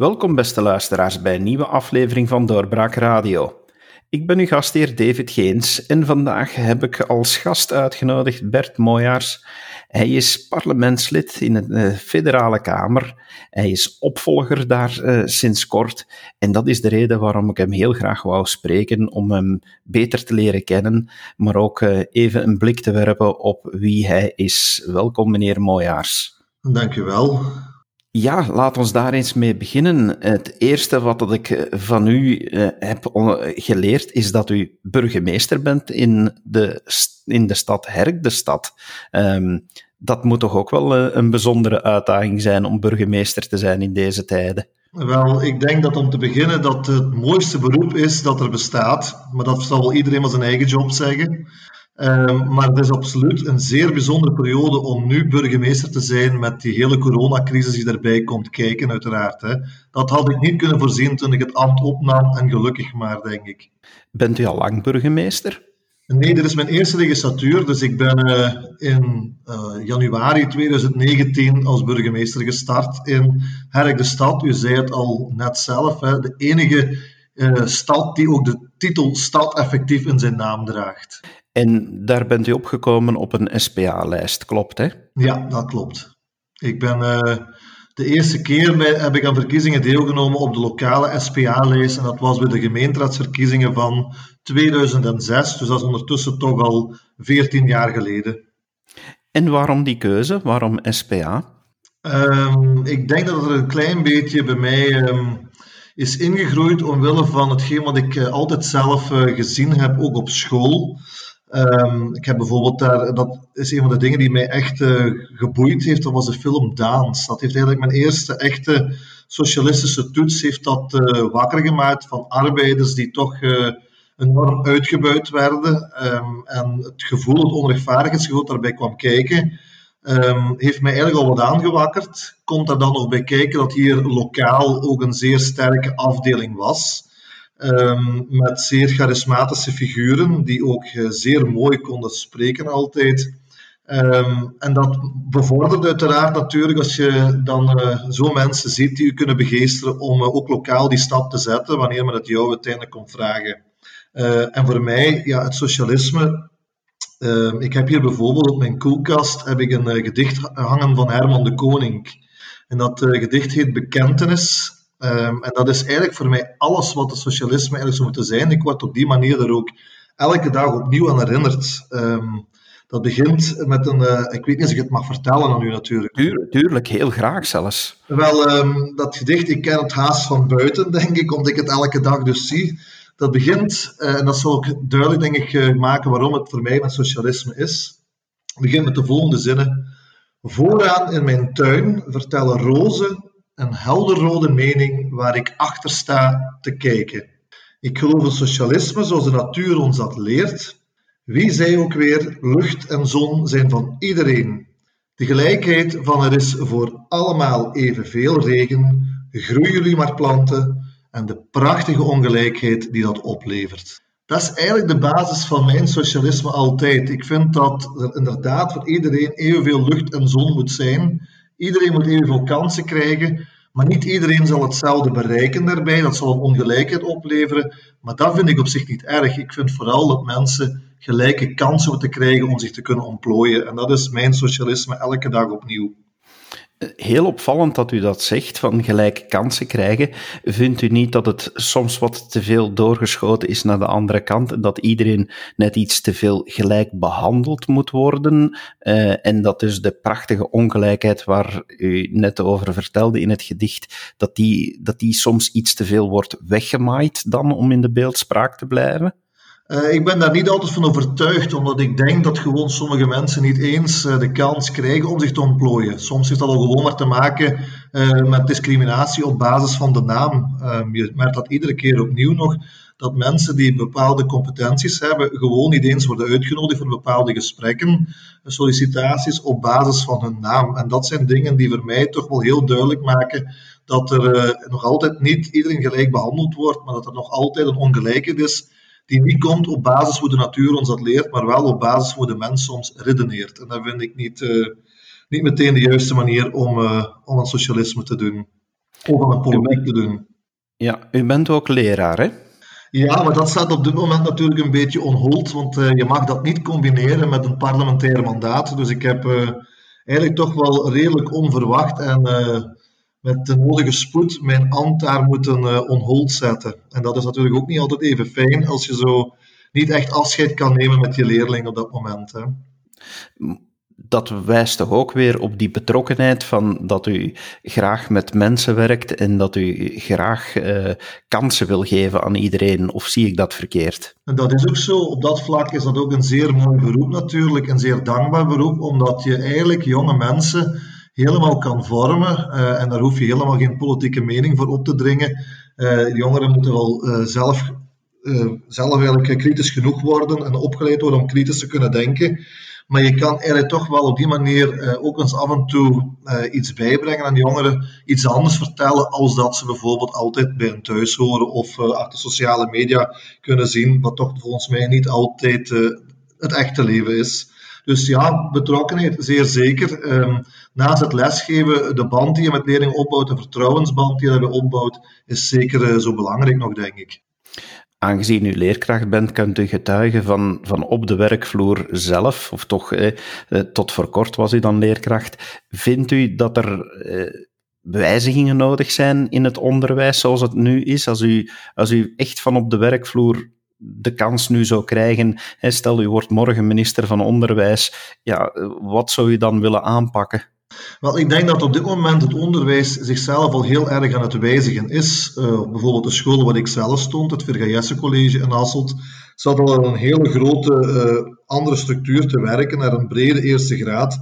Welkom beste luisteraars bij een nieuwe aflevering van Doorbraak Radio. Ik ben uw gastheer David Geens en vandaag heb ik als gast uitgenodigd Bert Mooijaars. Hij is parlementslid in de eh, Federale Kamer. Hij is opvolger daar uh, sinds kort. En dat is de reden waarom ik hem heel graag wou spreken, om hem beter te leren kennen, maar ook uh, even een blik te werpen op wie hij is. Welkom, meneer Mooijaars. Dank u wel. Ja, laat ons daar eens mee beginnen. Het eerste wat ik eh, van u uh, heb geleerd is dat u burgemeester bent in de, in de stad Herk, de stad. Um, dat moet toch ook wel uh, een bijzondere uitdaging zijn om burgemeester te zijn in deze tijden? Wel, ik denk dat om te beginnen dat het mooiste beroep is dat er bestaat. Maar dat zal wel iedereen wel zijn eigen job zeggen. Uh, maar het is absoluut een zeer bijzondere periode om nu burgemeester te zijn met die hele coronacrisis die erbij komt kijken, uiteraard. Hè. Dat had ik niet kunnen voorzien toen ik het ambt opnam en gelukkig maar, denk ik. Bent u al lang burgemeester? Nee, dit is mijn eerste legislatuur, dus ik ben uh, in uh, januari 2019 als burgemeester gestart in Herk de Stad. U zei het al net zelf, hè, de enige uh, stad die ook de titel stad effectief in zijn naam draagt. En daar bent u opgekomen op een SPA-lijst, klopt hè? Ja, dat klopt. Ik ben uh, de eerste keer bij, heb ik aan verkiezingen deelgenomen op de lokale SPA-lijst en dat was bij de gemeenteraadsverkiezingen van 2006, dus dat is ondertussen toch al 14 jaar geleden. En waarom die keuze? Waarom SPA? Um, ik denk dat er een klein beetje bij mij um, is ingegroeid omwille van hetgeen wat ik uh, altijd zelf uh, gezien heb, ook op school. Um, ik heb bijvoorbeeld daar, dat is een van de dingen die mij echt uh, geboeid heeft, dat was de film Daans. Dat heeft eigenlijk mijn eerste echte socialistische toets heeft dat uh, wakker gemaakt van arbeiders die toch uh, enorm uitgebuit werden. Um, en het gevoel, het onrechtvaardigheidsgevoel daarbij kwam kijken, um, heeft mij eigenlijk al wat aangewakkerd. Komt er dan nog bij kijken dat hier lokaal ook een zeer sterke afdeling was. Um, met zeer charismatische figuren, die ook uh, zeer mooi konden spreken altijd. Um, en dat bevordert uiteraard natuurlijk als je dan uh, zo mensen ziet die je kunnen begeesteren om uh, ook lokaal die stap te zetten wanneer men het jou uiteindelijk komt vragen. en voor mij, ja, het socialisme. Ehm, ik heb hier bijvoorbeeld op mijn koelkast heb ik een gedicht hangen van Herman de Koning. En dat gedicht heet Bekentenis. Um, en dat is eigenlijk voor mij alles wat het socialisme eigenlijk zou moeten zijn. Ik word op die manier er ook elke dag opnieuw aan herinnerd. Um, dat begint met een, uh, ik weet niet of ik het mag vertellen aan u natuurlijk. Tuur, tuurlijk, heel graag zelfs. Wel, um, dat gedicht, ik ken het haast van buiten, denk ik, omdat ik het elke dag dus zie. Dat begint, uh, en dat zal ook duidelijk, denk ik, uh, maken waarom het voor mij met socialisme is. Het begint met de volgende zinnen. Vooraan in mijn tuin vertellen rozen een helderrode mening waar ik achter sta te kijken. Ik geloof in socialisme zoals de natuur ons dat leert. Wie zei ook weer, lucht en zon zijn van iedereen. De gelijkheid van er is voor allemaal evenveel regen, groeien jullie maar planten en de prachtige ongelijkheid die dat oplevert. Dat is eigenlijk de basis van mijn socialisme altijd. Ik vind dat er inderdaad voor iedereen evenveel lucht en zon moet zijn Iedereen moet evenveel kansen krijgen, maar niet iedereen zal hetzelfde bereiken daarbij. Dat zal een ongelijkheid opleveren, maar dat vind ik op zich niet erg. Ik vind vooral dat mensen gelijke kansen moeten krijgen om zich te kunnen ontplooien. En dat is mijn socialisme elke dag opnieuw. Heel opvallend dat u dat zegt, van gelijke kansen krijgen. Vindt u niet dat het soms wat te veel doorgeschoten is naar de andere kant en dat iedereen net iets te veel gelijk behandeld moet worden? Uh, en dat dus de prachtige ongelijkheid waar u net over vertelde in het gedicht, dat die, dat die soms iets te veel wordt weggemaaid dan om in de beeldspraak te blijven? Uh, ik ben daar niet altijd van overtuigd, omdat ik denk dat gewoon sommige mensen niet eens uh, de kans krijgen om zich te ontplooien. Soms heeft dat al gewoon maar te maken uh, met discriminatie op basis van de naam. Ehm, je merkt dat iedere keer opnieuw nog, dat mensen die bepaalde competenties hebben, gewoon niet eens worden uitgenodigd voor bepaalde gesprekken, sollicitaties op basis van hun naam. En dat zijn dingen die voor mij toch wel heel duidelijk maken dat er nog altijd niet iedereen gelijk behandeld wordt, maar dat er nog altijd een ongelijkheid is die niet komt op basis hoe de natuur ons dat leert, maar wel op basis hoe de mens soms redeneert. En dat vind ik niet, uh, niet meteen de juiste manier om, uh, om aan socialisme te doen. Of aan een politiek te doen. Ja, u bent ook leraar, hè? Ja, maar dat staat op dit moment natuurlijk een beetje onhold, want uh, je mag dat niet combineren met een parlementair mandaat. Dus ik heb eigenlijk toch wel redelijk onverwacht en met de nodige spoed mijn ambt daar moeten onhold zetten. En dat is natuurlijk ook niet altijd even fijn als je zo niet echt afscheid kan nemen met je leerling op dat moment. Hè dat wijst toch ook weer op die betrokkenheid van dat u graag met mensen werkt en dat u graag uh, kansen wil geven aan iedereen, of zie ik dat verkeerd? En dat is ook zo. Op dat vlak is dat ook een zeer mooi beroep natuurlijk, een zeer dankbaar beroep, omdat je eigenlijk jonge mensen helemaal kan vormen uh, en daar hoef je helemaal geen politieke mening voor op te dringen. Uh, jongeren moeten wel zelf, zelf eigenlijk kritisch genoeg worden en opgeleid worden om kritisch te kunnen denken. Maar je kan eigenlijk toch wel op die manier ook eens af en toe iets bijbrengen aan jongeren, iets anders vertellen als dat ze bijvoorbeeld altijd bij hun thuis horen of achter sociale media kunnen zien, wat toch volgens mij niet altijd het echte leven is. Dus ja, betrokkenheid, zeer zeker. Um, naast het lesgeven, de band die je met leerlingen opbouwt, de vertrouwensband die je daarbij opbouwt, is zeker zo belangrijk nog, denk ik aangezien u leerkracht bent, kunt u getuigen van, van op de werkvloer zelf, of toch eh, tot voor kort was u dan leerkracht. Vindt u dat er eh, wijzigingen nodig zijn in het onderwijs zoals het nu is? Als u, als u echt van op de werkvloer de kans nu zou krijgen, stel u wordt morgen minister van Onderwijs, ja, wat zou u dan willen aanpakken? Wel, ik denk dat op dit moment het onderwijs zichzelf al heel erg aan het wijzigen is. Uh, bijvoorbeeld de school waar ik zelf stond, het Vergajesse College in Hasselt, zat al een hele grote uh, andere structuur te werken, naar een brede eerste graad,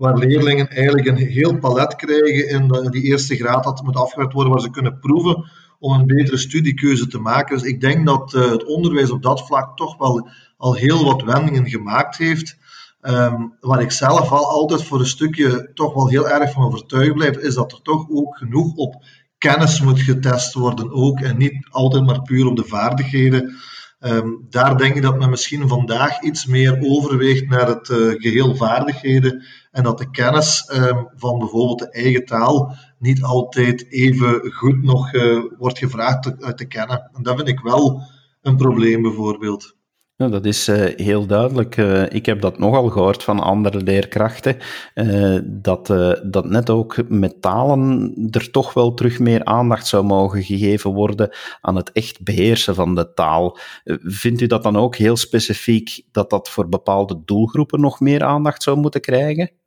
waar leerlingen eigenlijk een heel palet krijgen in die eerste graad dat moet afgewerkt worden, waar ze kunnen proeven om een betere studiekeuze te maken. Dus ik denk dat uh, het onderwijs op dat vlak toch wel al heel wat wendingen gemaakt heeft. Um, waar ik zelf al altijd voor een stukje toch wel heel erg van overtuigd blijf, is dat er toch ook genoeg op kennis moet getest worden ook en niet altijd maar puur op de vaardigheden. Um, daar denk ik dat men misschien vandaag iets meer overweegt naar het uh, geheel vaardigheden en dat de kennis um, van bijvoorbeeld de eigen taal niet altijd even goed nog uh, wordt gevraagd uit te kennen. En dat vind ik wel een probleem bijvoorbeeld. Ja, dat is uh, heel duidelijk. Ik heb dat nogal gehoord van andere leerkrachten, dat, dat net ook met talen er toch wel terug meer aandacht zou mogen gegeven worden aan het echt beheersen van de taal. vindt u dat dan ook heel specifiek dat dat voor bepaalde doelgroepen nog meer aandacht zou moeten krijgen?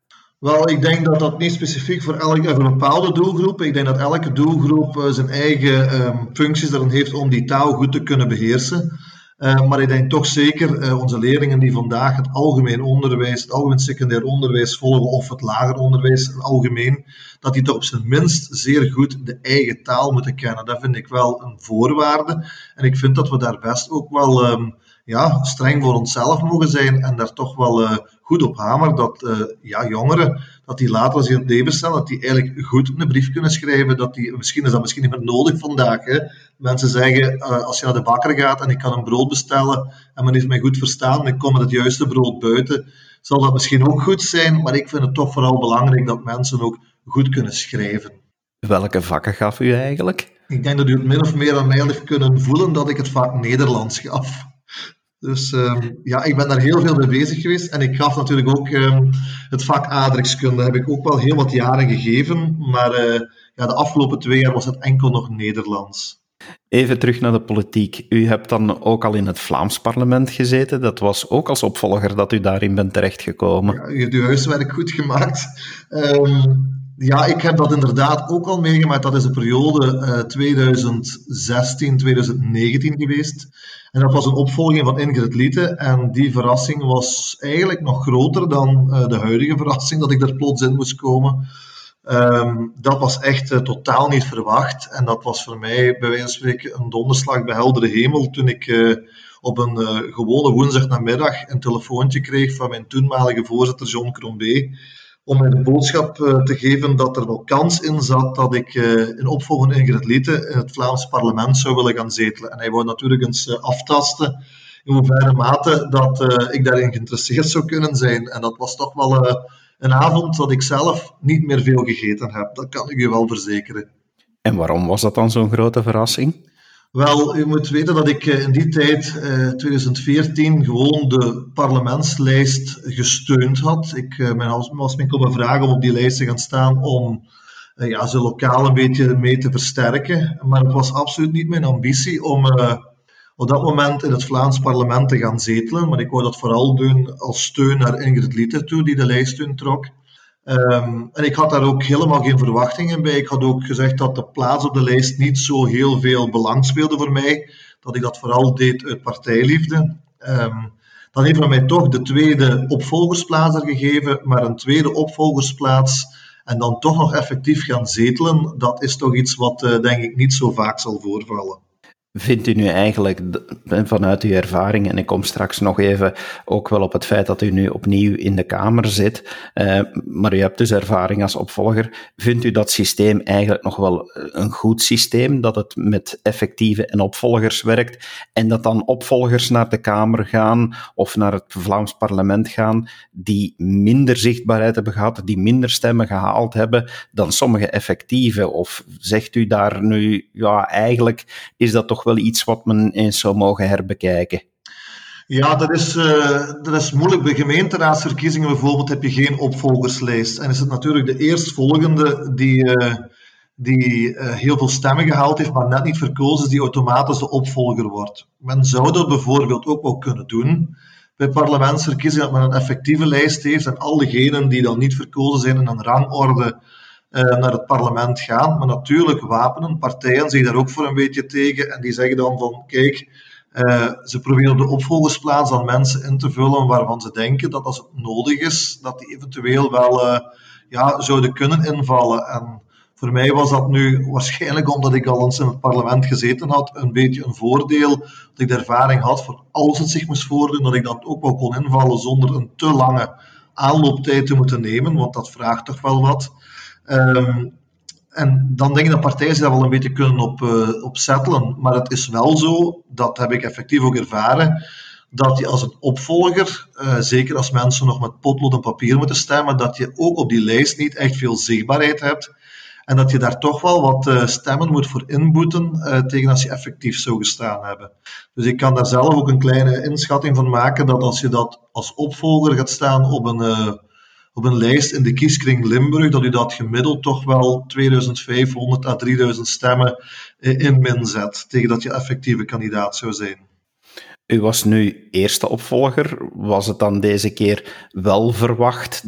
Wel, ik denk dat dat niet specifiek voor elke voor een bepaalde doelgroep. Ik denk dat elke doelgroep zijn eigen um, functies erin heeft om die taal goed te kunnen beheersen. Uh, maar ik denk toch zeker uh, onze leerlingen die vandaag het algemeen onderwijs, het algemeen secundair onderwijs volgen of het lager onderwijs het algemeen, dat die toch op zijn minst zeer goed de eigen taal moeten kennen. Dat vind ik wel een voorwaarde. En ik vind dat we daar best ook wel um, ja, streng voor onszelf mogen zijn en daar toch wel goed op hameren dat uh, ja, jongeren, dat die later als die in het leven staan, dat die eigenlijk goed een brief kunnen schrijven. Dat die, misschien is dat misschien niet meer nodig vandaag. Hè. Mensen zeggen, uh, als je naar de bakker gaat en ik kan een brood bestellen en men heeft mij goed verstaan en ik kom met het juiste brood buiten, zal dat misschien ook goed zijn, maar ik vind het toch vooral belangrijk dat mensen ook goed kunnen schrijven. Welke vakken gaf u eigenlijk? Ik denk dat u het min of meer aan mij heeft kunnen voelen dat ik het vak Nederlands gaf. Dus um, ja, ik ben daar heel veel mee bezig geweest. En ik gaf natuurlijk ook um, het vak aardrijkskunde, heb ik ook wel heel wat jaren gegeven. Maar uh, ja, de afgelopen twee jaar was het enkel nog Nederlands. Even terug naar de politiek. U hebt dan ook al in het Vlaams parlement gezeten. Dat was ook als opvolger dat u daarin bent terechtgekomen. Ja, u heeft uw huiswerk goed gemaakt. Um, ja, ik heb dat inderdaad ook al meegemaakt. Dat is de periode uh, 2016-2019 geweest. En dat was een opvolging van Ingrid Liete. En die verrassing was eigenlijk nog groter dan uh, de huidige verrassing, dat ik er plots in moest komen. Um, dat was echt uh, totaal niet verwacht. En dat was voor mij bij wijze van spreken een donderslag bij heldere hemel toen ik uh, op een gewone woensdagnamiddag een telefoontje kreeg van mijn toenmalige voorzitter John Crombé om mij de boodschap uh, te geven dat er wel kans in zat dat ik uh, in opvolgende Ingrid Liete in het Vlaams parlement zou willen gaan zetelen. En hij wou natuurlijk eens uh, aftasten in hoeverre mate dat ik daarin geïnteresseerd zou kunnen zijn. En dat was toch wel een avond dat ik zelf niet meer veel gegeten heb. Dat kan ik u wel verzekeren. En waarom was dat dan zo'n grote verrassing? Wel, u moet weten dat ik in die tijd, 2014, gewoon de parlementslijst gesteund had. Ik was me komen vragen om op die lijst te gaan staan om ja, ze lokaal een beetje mee te versterken. Maar het was absoluut niet mijn ambitie om op dat moment in het Vlaams parlement te gaan zetelen. Maar ik wou dat vooral doen als steun naar Ingrid Lieten toe, die de lijst toen trok. Um, en ik had daar ook helemaal geen verwachtingen bij. Ik had ook gezegd dat de plaats op de lijst niet zo heel veel belang speelde voor mij. Dat ik dat vooral deed uit partijliefde. Um, dan heeft men mij toch de tweede opvolgersplaats er gegeven, maar een tweede opvolgersplaats en dan toch nog effectief gaan zetelen, dat is toch iets wat uh, denk ik niet zo vaak zal voorvallen. Vindt u nu eigenlijk vanuit uw ervaring, en ik kom straks nog even ook wel op het feit dat u nu opnieuw in de Kamer zit, eh, maar u hebt dus ervaring als opvolger, vindt u dat systeem eigenlijk nog wel een goed systeem, dat het met effectieve en opvolgers werkt en dat dan opvolgers naar de Kamer gaan of naar het Vlaams parlement gaan die minder zichtbaarheid hebben gehad, die minder stemmen gehaald hebben dan sommige effectieve? Of zegt u daar nu, ja, eigenlijk is dat toch wel iets wat men eens zou mogen herbekijken. Ja, dat is, uh, dat is moeilijk. Bij gemeenteraadsverkiezingen bijvoorbeeld heb je geen opvolgerslijst. En is het natuurlijk de eerstvolgende die, uh, die uh, heel veel stemmen gehaald heeft, maar net niet verkozen is, die automatisch de opvolger wordt. Men zou dat bijvoorbeeld ook wel kunnen doen bij parlementsverkiezingen, dat men een effectieve lijst heeft en al diegenen die dan niet verkozen zijn in een rangorde naar het parlement gaan. Maar natuurlijk, wapenen, partijen zich daar ook voor een beetje tegen. En die zeggen dan van, kijk, uh, ze proberen de opvolgersplaats dan mensen in te vullen waarvan ze denken dat als het nodig is, dat die eventueel wel uh, ja, zouden kunnen invallen. En voor mij was dat nu waarschijnlijk omdat ik al eens in het parlement gezeten had, een beetje een voordeel. Dat ik de ervaring had voor als het zich moest voordoen, dat ik dat ook wel kon invallen zonder een te lange aanlooptijd te moeten nemen, want dat vraagt toch wel wat. Um, en dan denk ik dat partijen zich daar wel een beetje kunnen op, uh. Maar het is wel zo, dat heb ik effectief ook ervaren, dat je als een opvolger, uh, zeker als mensen nog met potlood en papier moeten stemmen, dat je ook op die lijst niet echt veel zichtbaarheid hebt. En dat je daar toch wel wat uh, stemmen moet voor inboeten tegen als je effectief zou gestaan hebben. Dus ik kan daar zelf ook een kleine inschatting van maken dat als je dat als opvolger gaat staan op een op een lijst in de kieskring Limburg, dat u dat gemiddeld toch wel 2500 à 3000 stemmen eh, in min zet, tegen dat je effectieve kandidaat zou zijn. U was nu eerste opvolger. Was het dan deze keer wel verwacht?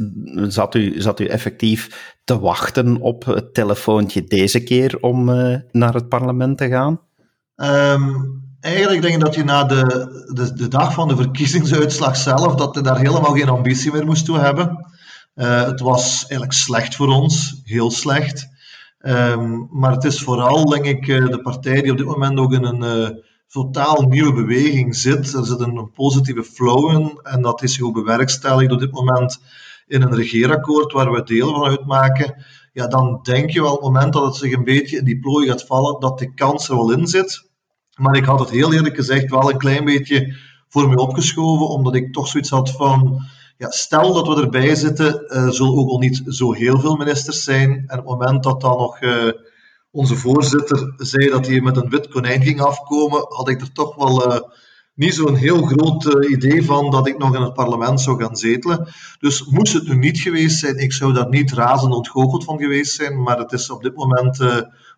Zat u, zat u effectief te wachten op het telefoontje deze keer om uh, naar het parlement te gaan? Um, eigenlijk denk ik dat je na de, de, de dag van de verkiezingsuitslag zelf, dat je daar helemaal geen ambitie meer moest toe hebben. Uh, het was eigenlijk slecht voor ons, heel slecht. Um, maar het is vooral, denk ik, eh, de partij die op dit moment ook in een uh, totaal nieuwe beweging zit. Er zit een, een, positieve flow in en dat is ook bewerkstelligd op dit moment in een regeerakkoord waar we deel van uitmaken. Ja, dan denk je wel op het moment dat het zich een beetje in die plooi gaat vallen, dat de kans er wel in zit. Maar ik had het heel eerlijk gezegd wel een klein beetje voor me opgeschoven, omdat ik toch zoiets had van ja, stel dat we erbij zitten, zullen ook al niet zo heel veel ministers zijn. En op het moment dat dan nog uh, onze voorzitter zei dat hij met een wit konijn ging afkomen, had ik er toch wel uh, niet zo'n heel groot idee van dat ik nog in het parlement zou gaan zetelen. Dus moest het nu niet geweest zijn, ik zou daar niet razend ontgoocheld van geweest zijn. Maar het is op dit moment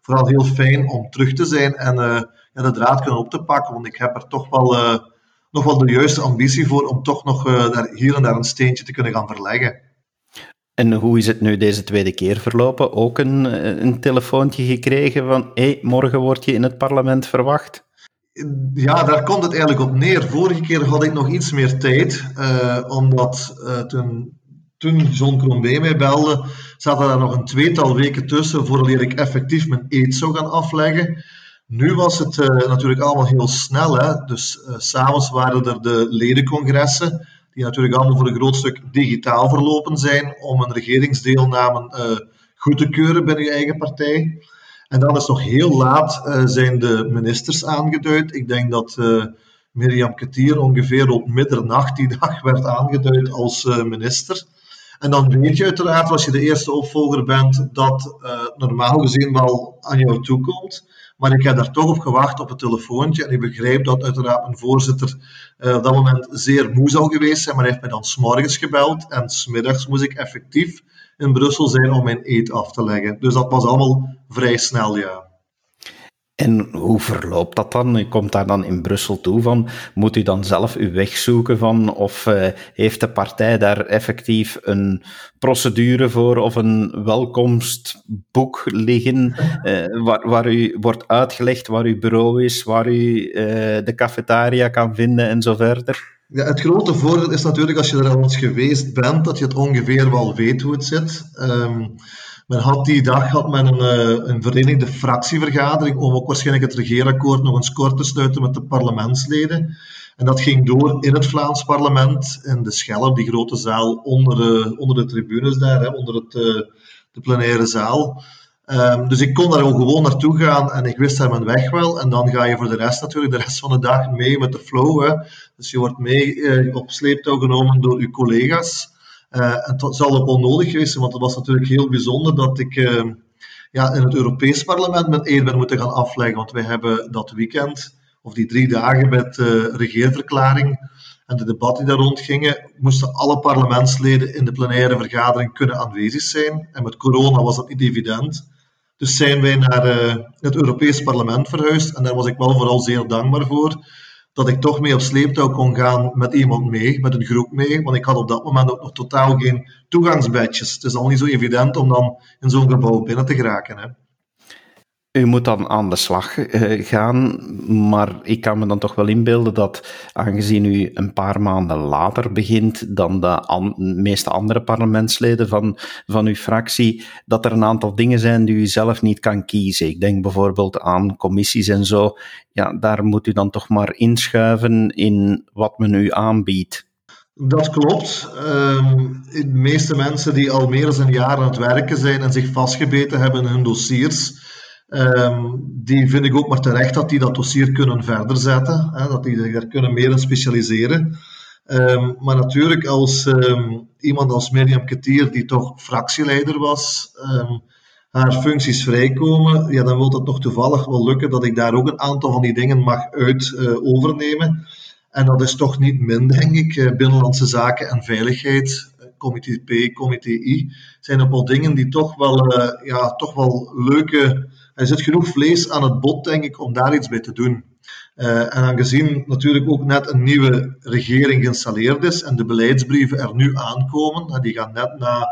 vooral heel fijn om terug te zijn en ja, de draad kunnen op te pakken. Want ik heb er toch wel nog wel de juiste ambitie voor om toch nog uh, daar, hier en daar een steentje te kunnen gaan verleggen. En hoe is het nu deze tweede keer verlopen? Ook een, eh, een telefoontje gekregen van hé, hey, morgen word je in het parlement verwacht? Ja, daar komt het eigenlijk op neer. Vorige keer had ik nog iets meer tijd, uh, omdat uh, toen, toen John Crombé mij belde, zaten daar nog een tweetal weken tussen voordat ik effectief mijn eet zou gaan afleggen. Nu was het uh, natuurlijk allemaal heel snel. Hè? Dus uh, s'avonds waren er de ledencongressen, die natuurlijk allemaal voor een groot stuk digitaal verlopen zijn, om een regeringsdeelname uh, goed te keuren binnen je eigen partij. En dan is nog heel laat zijn de ministers aangeduid. Ik denk dat Mirjam Ketier ongeveer op middernacht die dag werd aangeduid als minister. En dan weet je uiteraard, als je de eerste opvolger bent, dat normaal gezien wel aan jou toekomt. Maar ik heb daar toch op gewacht op het telefoontje. En ik begrijp dat uiteraard mijn voorzitter uh, op dat moment zeer moe zou geweest zijn. Maar hij heeft mij dan s'morgens gebeld. En smiddags moest ik effectief in Brussel zijn om mijn eet af te leggen. Dus dat was allemaal vrij snel, ja. En hoe verloopt dat dan? U komt daar dan in Brussel toe van, moet u dan zelf uw weg zoeken van, of uh, heeft de partij daar effectief een procedure voor of een welkomstboek liggen, uh, waar, waar, u wordt uitgelegd waar uw bureau is, waar u uh, de cafetaria kan vinden en zo verder? Ja, het grote voordeel is natuurlijk als je er al eens geweest bent, dat je het ongeveer wel weet hoe het zit. Um, men had die dag had men een, eh, een verenigde fractievergadering om ook waarschijnlijk het regeerakkoord nog eens kort te sluiten met de parlementsleden. En dat ging door in het Vlaams parlement, in de Schelp, die grote zaal onder de, onder de tribunes daar, hè, onder het, uh, de plenaire zaal. Um, dus ik kon daar gewoon naartoe gaan en ik wist daar mijn weg wel. En dan ga je voor de rest natuurlijk de rest van de dag mee met de flow. Hè. Dus je wordt mee uh, op sleeptouw genomen door je collega's. Uh, en het zal ook wel nodig geweest zijn, want het was natuurlijk heel bijzonder dat ik uh, ja, in het Europees Parlement mijn eer ben moeten gaan afleggen. Want wij hebben dat weekend, of die drie dagen met de regeerverklaring en de debatten die daar rondgingen, moesten alle parlementsleden in de plenaire vergadering kunnen aanwezig zijn. En met corona was dat niet evident. Dus zijn wij naar het Europees Parlement verhuisd. En daar was ik wel vooral zeer dankbaar voor dat ik toch mee op sleeptouw kon gaan met iemand mee, met een groep mee. Want ik had op dat moment ook nog totaal geen toegangsbadges. Het is al niet zo evident om dan in zo'n gebouw binnen te geraken. Hè. U moet dan aan de slag uh, gaan, maar ik kan me dan toch wel inbeelden dat, aangezien u een paar maanden later begint dan de meeste andere parlementsleden van, van uw fractie, dat er een aantal dingen zijn die u zelf niet kan kiezen. Ik denk bijvoorbeeld aan commissies en zo. Ja, daar moet u dan toch maar inschuiven in wat men u aanbiedt. Dat klopt. Um, de meeste mensen die al meer dan een jaar aan het werken zijn en zich vastgebeten hebben in hun dossiers, Um, die vind ik ook maar terecht dat die dat dossier kunnen verder zetten, hè, dat die zich daar kunnen meer in specialiseren. Um, maar natuurlijk, als um, iemand als Mirjam Ketier, die toch fractieleider was, haar functies vrijkomen, ja, dan wil het nog toevallig wel lukken dat ik daar ook een aantal van die dingen mag uit uh, overnemen. En dat is toch niet min, denk ik. Uh, Binnenlandse Zaken en Veiligheid, Comité P, Comité I, zijn ook wel dingen die toch wel, uh, ja, toch wel leuke er zit genoeg vlees aan het bot, denk ik, om daar iets bij te doen. Uh, en aangezien natuurlijk ook net een nieuwe regering geïnstalleerd is en de beleidsbrieven er nu aankomen, die gaan net na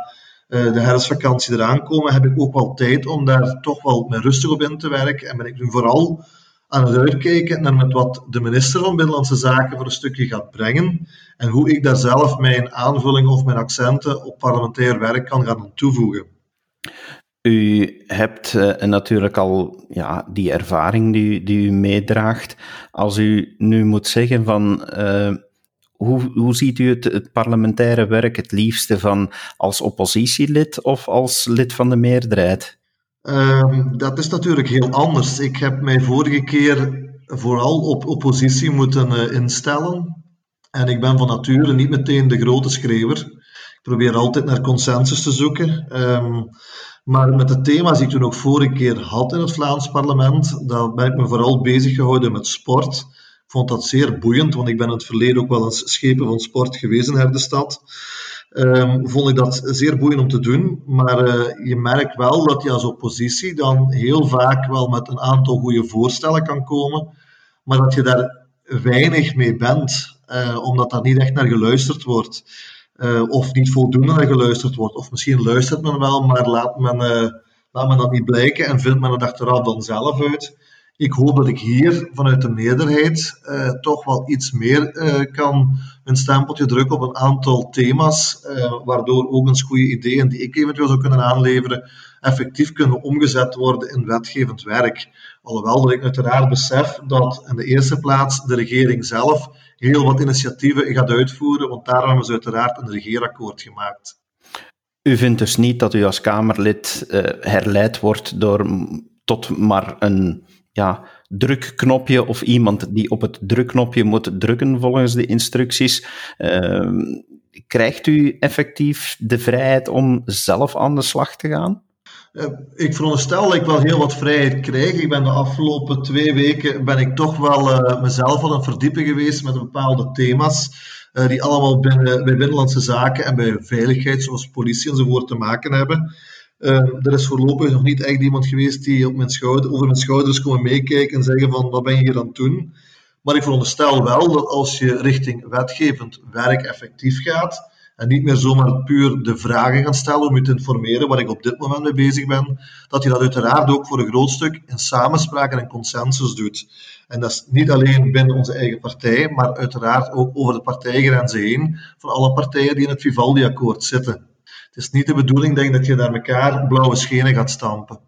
uh, de herfstvakantie eraan komen, heb ik ook wel tijd om daar toch wel met rustig op in te werken. En ben ik nu vooral aan het uitkijken naar met wat de minister van Binnenlandse Zaken voor een stukje gaat brengen en hoe ik daar zelf mijn aanvulling of mijn accenten op parlementair werk kan gaan toevoegen. U hebt uh, natuurlijk al ja, die ervaring die, die u meedraagt. Als u nu moet zeggen van uh, hoe, hoe ziet u het, parlementaire werk het liefste van als oppositielid of als lid van de meerderheid? Um, dat is natuurlijk heel anders. Ik heb mij vorige keer vooral op oppositie moeten uh, instellen. En ik ben van nature niet meteen de grote schreeuwer. Ik probeer altijd naar consensus te zoeken. Um, maar met het thema's die ik toen ook vorige keer had in het Vlaams parlement, daar ben ik me vooral bezig gehouden met sport. Ik vond dat zeer boeiend, want ik ben in het verleden ook wel eens schepen van sport geweest in Herdestad. Um, vond ik dat zeer boeiend om te doen. Maar uh, je merkt wel dat je als oppositie dan heel vaak wel met een aantal goede voorstellen kan komen, maar dat je daar weinig mee bent, uh, omdat daar niet echt naar geluisterd wordt. Uh, of niet voldoende geluisterd wordt. Of misschien luistert men wel, maar laat men, uh, laat men dat niet blijken en vindt men het achteraf dan zelf uit. Ik hoop dat ik hier vanuit de meerderheid uh, toch wel iets meer kan een stempeltje drukken op een aantal thema's, waardoor ook eens goede ideeën die ik eventueel zou kunnen aanleveren, effectief kunnen omgezet worden in wetgevend werk. Alhoewel dat ik uiteraard besef dat in de eerste plaats de regering zelf heel wat initiatieven gaat uitvoeren, want daarom hebben ze uiteraard een regeerakkoord gemaakt. U vindt dus niet dat u als Kamerlid herleid wordt door tot maar een ja, drukknopje of iemand die op het drukknopje moet drukken volgens de instructies. Ehm, krijgt u effectief de vrijheid om zelf aan de slag te gaan? Eh, ik veronderstel dat ik wel heel wat vrijheid krijg. Ik ben de afgelopen twee weken ben ik toch wel uh, mezelf aan het verdiepen geweest met bepaalde thema's. Uh, die allemaal binnen, bij binnenlandse zaken en bij veiligheid, zoals politie enzovoort, te maken hebben. Er is voorlopig nog niet echt iemand geweest die op mijn schouder, over mijn schouders komen meekijken en zeggen van wat ben je hier aan het doen. Maar ik veronderstel wel dat als je richting wetgevend werk effectief gaat, en niet meer zomaar puur de vragen gaan stellen om je te informeren, waar ik op dit moment mee bezig ben, dat je dat uiteraard ook voor een groot stuk in samenspraak en consensus doet. En dat is niet alleen binnen onze eigen partij, maar uiteraard ook over de partijgrenzen heen, van alle partijen die in het Vivaldi-akkoord zitten. Het is niet de bedoeling denk ik, dat je daar elkaar blauwe schenen gaat stampen.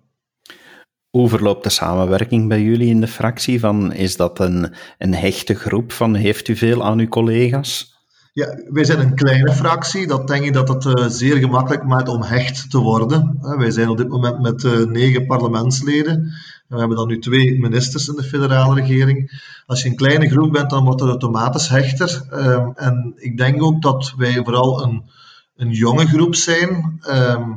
Hoe verloopt de samenwerking bij jullie in de fractie? Van, is dat een, een hechte groep? Van, heeft u veel aan uw collega's? Ja, wij zijn een kleine fractie. Dat denk ik dat het uh, zeer gemakkelijk maakt om hecht te worden. Uh, wij zijn op dit moment met uh, negen parlementsleden. En we hebben dan nu twee ministers in de federale regering. Als je een kleine groep bent, dan wordt het automatisch hechter. Ehm, en ik denk ook dat wij vooral een, een jonge groep zijn. Ehm,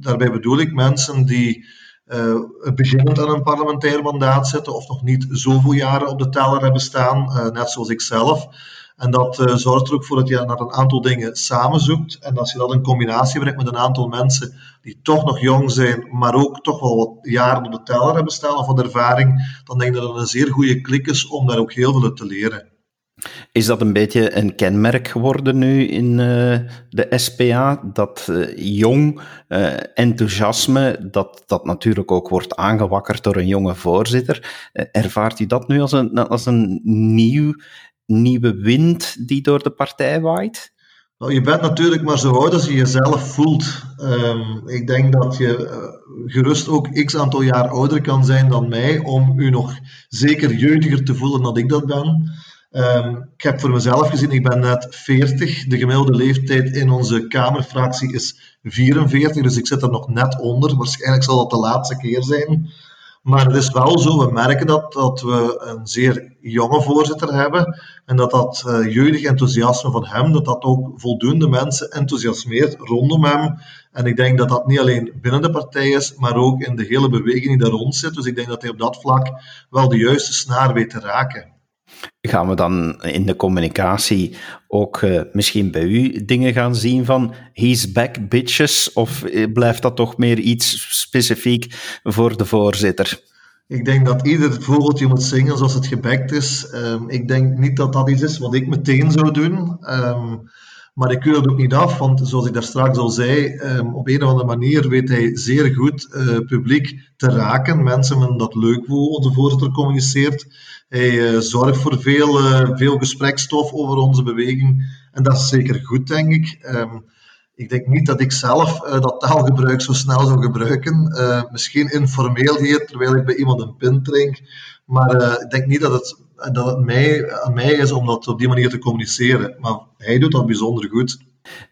daarbij bedoel ik mensen die uh, beginnend aan een parlementair mandaat zitten of nog niet zoveel jaren op de teller hebben staan, net zoals ik zelf. En dat uh, zorgt er ook voor dat je naar een aantal dingen samenzoekt. En als je dat in combinatie brengt met een aantal mensen die toch nog jong zijn, maar ook toch wel wat jaren op de teller hebben staan of wat ervaring, dan denk ik dat het een zeer goede klik is om daar ook heel veel te leren. Is dat een beetje een kenmerk geworden nu in uh, de SPA? Dat uh, jong uh, enthousiasme, dat dat natuurlijk ook wordt aangewakkerd door een jonge voorzitter. ervaart u dat nu als een, als een nieuw nieuwe wind die door de partij waait? Nou, je bent natuurlijk maar zo oud als je jezelf voelt. Um, ik denk dat je gerust ook x aantal jaar ouder kan zijn dan mij om u nog zeker jeugdiger te voelen dan ik dat ben. Um, ik heb voor mezelf gezien, ik ben net 40. De gemiddelde leeftijd in onze Kamerfractie is 44, dus ik zit er nog net onder. Waarschijnlijk zal dat de laatste keer zijn. Maar het is wel zo, we merken dat, dat we een zeer jonge voorzitter hebben en dat dat uh, jeugdig enthousiasme van hem, dat dat ook voldoende mensen enthousiasmeert rondom hem. En ik denk dat dat niet alleen binnen de partij is, maar ook in de hele beweging die daar rond zit. Dus ik denk dat hij op dat vlak wel de juiste snaar weet te raken. Gaan we dan in de communicatie ook uh, misschien bij u dingen gaan zien van he's back bitches? Of eh, blijft dat toch meer iets specifiek voor de voorzitter? Ik denk dat ieder vogeltje moet zingen zoals het gebekt is. Um, ik denk niet dat dat iets is wat ik meteen zou doen. Um, maar ik keur het ook niet af, want zoals ik daar straks al zei, um, op een of andere manier weet hij zeer goed uh, publiek te raken. Mensen men dat leuk hoe onze voorzitter communiceert. Hij uh, zorgt voor veel, uh, veel gesprekstof over onze beweging. En dat is zeker goed, denk ik. Um, ik denk niet dat ik zelf dat taalgebruik zo snel zou gebruiken. misschien informeel hier, terwijl ik bij iemand een pint drink. Maar ik denk niet dat het dat het mij, aan mij is om dat op die manier te communiceren. Maar hij doet dat bijzonder goed.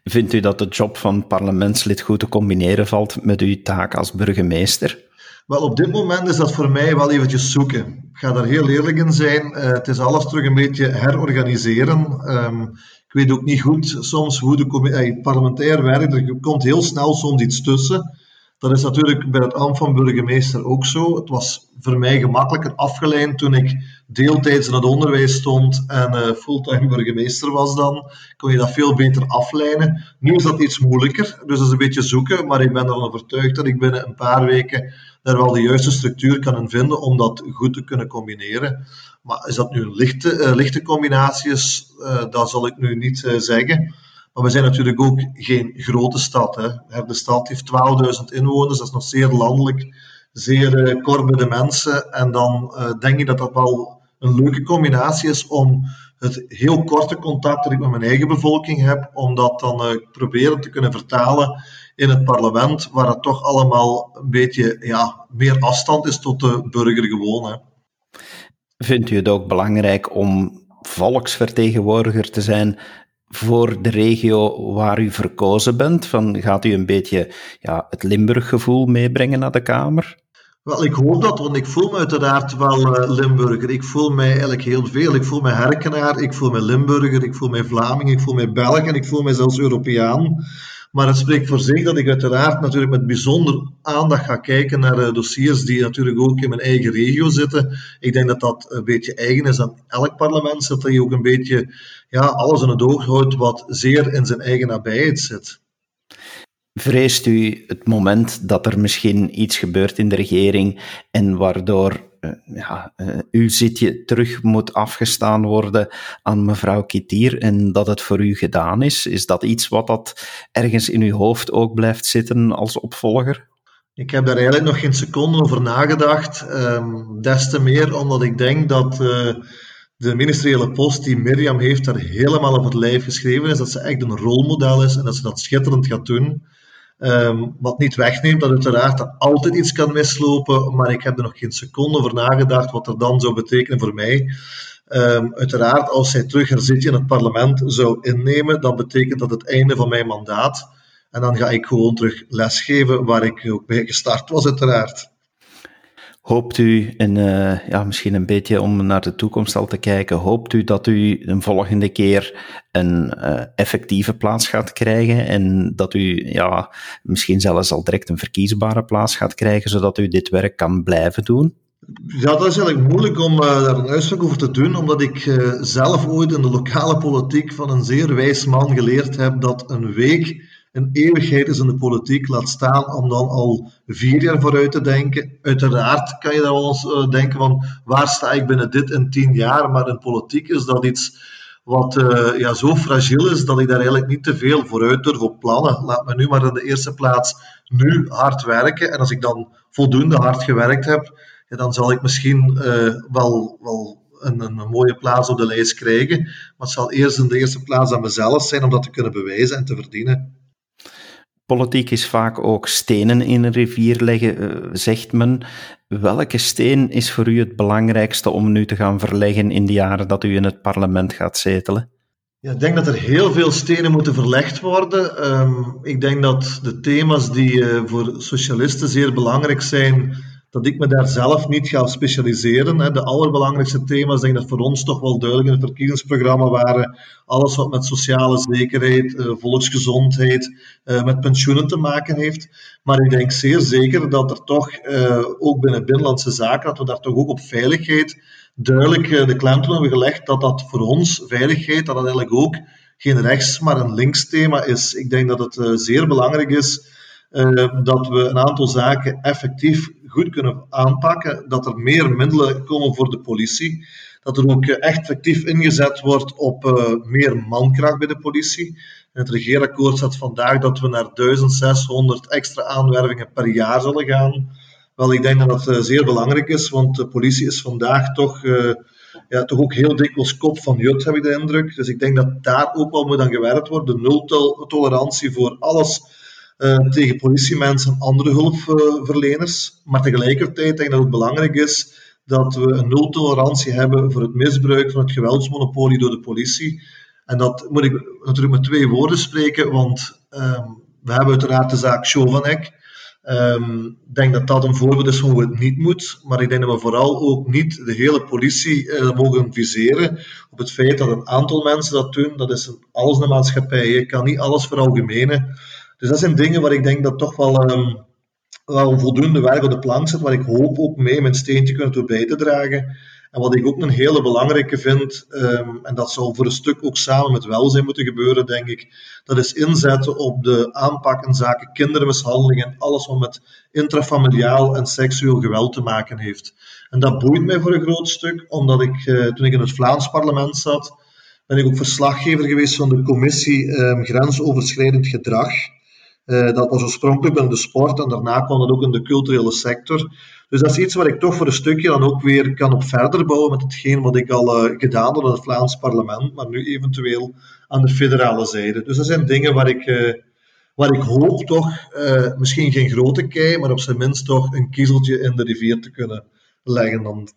Vindt u dat de job van parlementslid goed te combineren valt met uw taak als burgemeester? Wel, op dit moment is dat voor mij wel eventjes zoeken. Ik ga daar heel eerlijk in zijn. Uh, het is alles terug een beetje herorganiseren. Um, ik weet ook niet goed soms hoe de uh, parlementair werkt. Er komt heel snel soms iets tussen. Dat is natuurlijk bij het ambt van burgemeester ook zo. Het was voor mij gemakkelijker afgeleid toen ik deeltijds in het onderwijs stond en uh, fulltime burgemeester was dan. Kon je dat veel beter aflijnen. Nu is dat iets moeilijker, dus dat is een beetje zoeken. Maar ik ben ervan overtuigd dat ik binnen een paar weken daar wel de juiste structuur kan vinden om dat goed te kunnen combineren. Maar is dat nu een lichte, uh, lichte combinatie uh, dat zal ik nu niet zeggen. Maar we zijn natuurlijk ook geen grote stad. Hè. De stad heeft 12.000 inwoners, dat is nog zeer landelijk, zeer uh, kort bij de mensen. En dan uh, denk ik dat dat wel een leuke combinatie is om het heel korte contact dat ik met mijn eigen bevolking heb, om dat dan uh, proberen te kunnen vertalen in het parlement, waar het toch allemaal een beetje ja, meer afstand is tot de burger gewoon. Hè. Vindt u het ook belangrijk om volksvertegenwoordiger te zijn voor de regio waar u verkozen bent? Van, gaat u een beetje ja, het Limburg-gevoel meebrengen naar de Kamer? Wel, ik hoop dat, want ik voel me uiteraard wel uh, Limburger. Ik voel mij eigenlijk heel veel. Ik voel me Herkenaar, ik voel me Limburger, ik voel mij Vlaming, ik voel mij Belg en ik voel mij zelfs Europeaan. Maar het spreekt voor zich dat ik uiteraard natuurlijk met bijzonder aandacht ga kijken naar uh, dossiers die natuurlijk ook in mijn eigen regio zitten. Ik denk dat dat een beetje eigen is aan elk parlement, dat je ook een beetje ja, alles in het oog houdt wat zeer in zijn eigen nabijheid zit. Vreest u het moment dat er misschien iets gebeurt in de regering en waardoor ja, uh, uw zitje terug moet afgestaan worden aan mevrouw Kitier en dat het voor u gedaan is? Is dat iets wat dat ergens in uw hoofd ook blijft zitten als opvolger? Ik heb daar eigenlijk nog geen seconde over nagedacht. Um, des te meer omdat ik denk dat uh, de ministeriële post die Mirjam heeft daar helemaal op het lijf geschreven is. Dat ze echt een rolmodel is en dat ze dat schitterend gaat doen. Um, wat niet wegneemt dat uiteraard er altijd iets kan mislopen, maar ik heb er nog geen seconde over nagedacht wat er dan zou betekenen voor mij. Um, uiteraard, als zij terug haar zitje in het parlement zou innemen, dan betekent dat het einde van mijn mandaat. En dan ga ik gewoon terug lesgeven waar ik ook bij gestart was, uiteraard. Hoopt u, en uh, ja, misschien een beetje om naar de toekomst al te kijken, hoopt u dat u een volgende keer een uh, effectieve plaats gaat krijgen en dat u ja, misschien zelfs al direct een verkiesbare plaats gaat krijgen, zodat u dit werk kan blijven doen? Ja, dat is eigenlijk moeilijk om uh, daar een uitspraak over te doen, omdat ik zelf ooit in de lokale politiek van een zeer wijs man geleerd heb dat een week een eeuwigheid is in de politiek, laat staan om dan al vier jaar vooruit te denken. Uiteraard kan je dan wel uh, denken van waar sta ik binnen dit in tien jaar, maar in politiek is dat iets wat uh, ja, zo fragiel is dat ik daar eigenlijk niet te veel vooruit durf op plannen. Laat me nu maar in de eerste plaats nu hard werken en als ik dan voldoende hard gewerkt heb, dan zal ik misschien uh, wel, wel een, een, mooie plaats op de lijst krijgen. Maar het zal eerst in de eerste plaats aan mezelf zijn om dat te kunnen bewijzen en te verdienen. Politiek is vaak ook stenen in een rivier leggen, uh, zegt men. Welke steen is voor u het belangrijkste om nu te gaan verleggen in de jaren dat u in het parlement gaat zetelen? Ja, ik denk dat er heel veel stenen moeten verlegd worden. Um, ik denk dat de thema's die uh, voor socialisten zeer belangrijk zijn, dat ik me daar zelf niet ga specialiseren. De allerbelangrijkste thema's, denk dat voor ons toch wel duidelijk in het verkiezingsprogramma waren. Alles wat met sociale zekerheid, eh, volksgezondheid, eh, met pensioenen te maken heeft. Maar ik denk zeer zeker dat er toch, eh, ook binnen Binnenlandse Zaken, dat we daar toch ook op veiligheid duidelijk de klemtoon hebben gelegd dat dat voor ons, veiligheid, dat dat eigenlijk ook geen rechts, maar een links thema is. Ik denk dat het zeer belangrijk is dat we een aantal zaken effectief goed kunnen aanpakken, dat er meer middelen komen voor de politie, dat er ook eh, echt effectief ingezet wordt op uh, meer mankracht bij de politie. Het regeerakkoord staat vandaag dat we naar 1600 extra aanwervingen per jaar zullen gaan. Wel, ik denk dat dat zeer belangrijk is, want de politie is vandaag toch, ja, toch ook heel dikwijls kop van jut, heb ik de indruk. Dus ik denk dat daar ook wel moet aan gewerkt worden. De nul-tolerantie voor alles tegen politiemensen en andere hulpverleners. Maar tegelijkertijd denk ik dat het belangrijk is dat we een nul-tolerantie hebben voor het misbruik van het geweldsmonopolie door de politie. En dat moet ik natuurlijk met twee woorden spreken, want um, we hebben uiteraard de zaak Chovanec. Um, ik denk dat dat een voorbeeld is van hoe het niet moet, maar ik denk dat we vooral ook niet de hele politie uh, mogen viseren op het feit dat een aantal mensen dat doen. Dat is alles in de maatschappij. Je kan niet alles veralgemenen. Dus dat zijn dingen waar ik denk dat toch wel, um, wel voldoende werk op de plank zit, waar ik hoop ook mee mijn steentje kunnen toe bij te dragen. En wat ik ook een hele belangrijke vind, um, en dat zal voor een stuk ook samen met welzijn moeten gebeuren, denk ik, dat is inzetten op de aanpak in zaken kindermishandeling en alles wat met intrafamiliaal en seksueel geweld te maken heeft. En dat boeit mij voor een groot stuk, omdat ik, uh, toen ik in het Vlaams parlement zat, ben ik ook verslaggever geweest van de commissie um, grensoverschrijdend gedrag. Uh, dat was oorspronkelijk binnen de sport en daarna kwam dat ook in de culturele sector. Dus dat is iets waar ik toch voor een stukje dan ook weer kan op verder bouwen met hetgeen wat ik al uh, gedaan heb in het Vlaams parlement, maar nu eventueel aan de federale zijde. Dus dat zijn dingen waar ik, uh, waar ik hoop toch, misschien geen grote kei, maar op zijn minst toch een kiezeltje in de rivier te kunnen leggen dan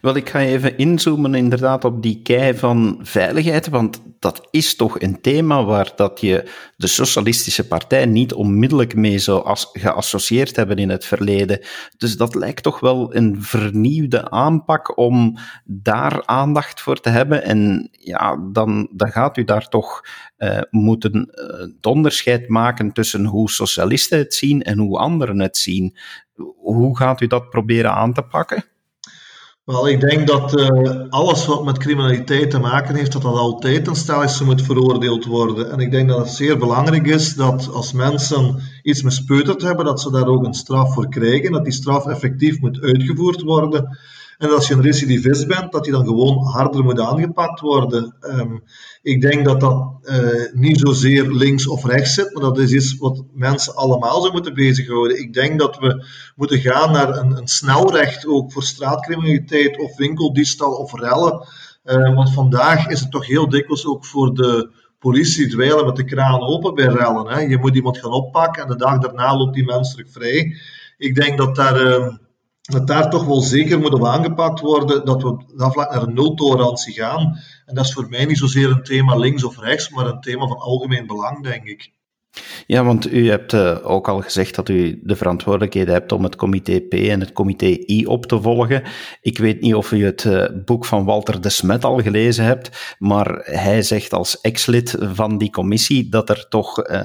Wel, ik ga even inzoomen inderdaad op die kei van veiligheid, want dat is toch een thema waar dat je de Socialistische Partij niet onmiddellijk mee zou geassocieerd hebben in het verleden. Dus dat lijkt toch wel een vernieuwde aanpak om daar aandacht voor te hebben. En ja, dan, dan gaat u daar toch uh, moeten het onderscheid maken tussen hoe socialisten het zien en hoe anderen het zien. Hoe gaat u dat proberen aan te pakken? Wel, ik denk dat uh, alles wat met criminaliteit te maken heeft, dat dat altijd een stelseltje moet veroordeeld worden. En ik denk dat het zeer belangrijk is dat als mensen iets mispeuterd hebben, dat ze daar ook een straf voor krijgen, dat die straf effectief moet uitgevoerd worden. En als je een recidivist bent, dat die dan gewoon harder moet aangepakt worden. Um, ik denk dat dat uh, niet zozeer links of rechts zit, maar dat is iets wat mensen allemaal zouden moeten bezighouden. Ik denk dat we moeten gaan naar een, een snelrecht ook voor straatcriminaliteit of winkeldiefstal of rellen. Uh, want vandaag is het toch heel dikwijls ook voor de politie dweilen met de kraan open bij rellen. Hè. Je moet iemand gaan oppakken en de dag daarna loopt die mens terug vrij. Ik denk dat daar... Uh, dat daar toch wel zeker moet op aangepakt worden dat we dat vlak naar een nultolerantie gaan. En dat is voor mij niet zozeer een thema links of rechts, maar een thema van algemeen belang, denk ik. Ja, want u hebt uh, ook al gezegd dat u de verantwoordelijkheid hebt om het comité P en het comité I op te volgen. Ik weet niet of u het uh, boek van Walter de Smet al gelezen hebt, maar hij zegt als ex-lid van die commissie dat er toch uh,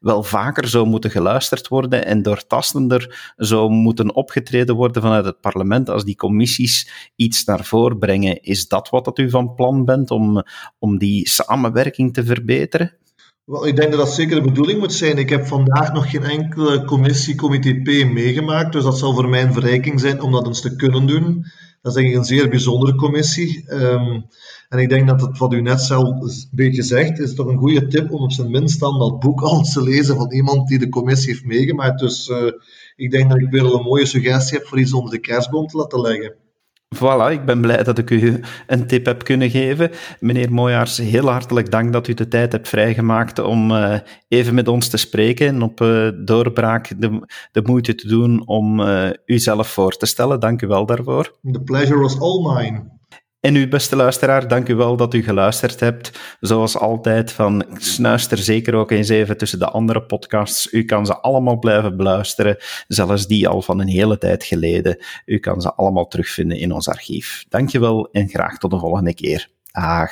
wel vaker zou moeten geluisterd worden en doortastender zou moeten opgetreden worden vanuit het parlement als die commissies iets naar voren brengen. Is dat wat dat u van plan bent om, om die samenwerking te verbeteren? Wel, ik denk dat dat zeker de bedoeling moet zijn. Ik heb vandaag nog geen enkele commissie, comité P meegemaakt, dus dat zal voor mij een verrijking zijn om dat eens te kunnen doen. Dat is denk ik een zeer bijzondere commissie. Um, en ik denk dat het wat u net zelf een beetje zegt, is toch een goede tip om op zijn minst dan dat boek al te lezen van iemand die de commissie heeft meegemaakt. Dus uh, ik denk dat ik weer een mooie suggestie heb voor iets onder de kerstboom te laten leggen. Voilà, ik ben blij dat ik u een tip heb kunnen geven. Meneer Mooijaars, heel hartelijk dank dat u de tijd hebt vrijgemaakt om uh, even met ons te spreken en op uh, doorbraak de, de moeite te doen om uh, uzelf voor te stellen. Dank u wel daarvoor. The pleasure was all mine. En u, beste luisteraar, dank u wel dat u geluisterd hebt. Zoals altijd, van snuister zeker ook eens even tussen de andere podcasts. U kan ze allemaal blijven beluisteren, zelfs die al van een hele tijd geleden. U kan ze allemaal terugvinden in ons archief. Dank je wel en graag tot de volgende keer. Dag.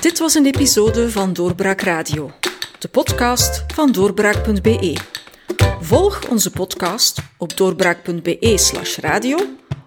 Dit was een episode van Doorbraak Radio, de podcast van doorbraak.be. Volg onze podcast op doorbraak.be/radio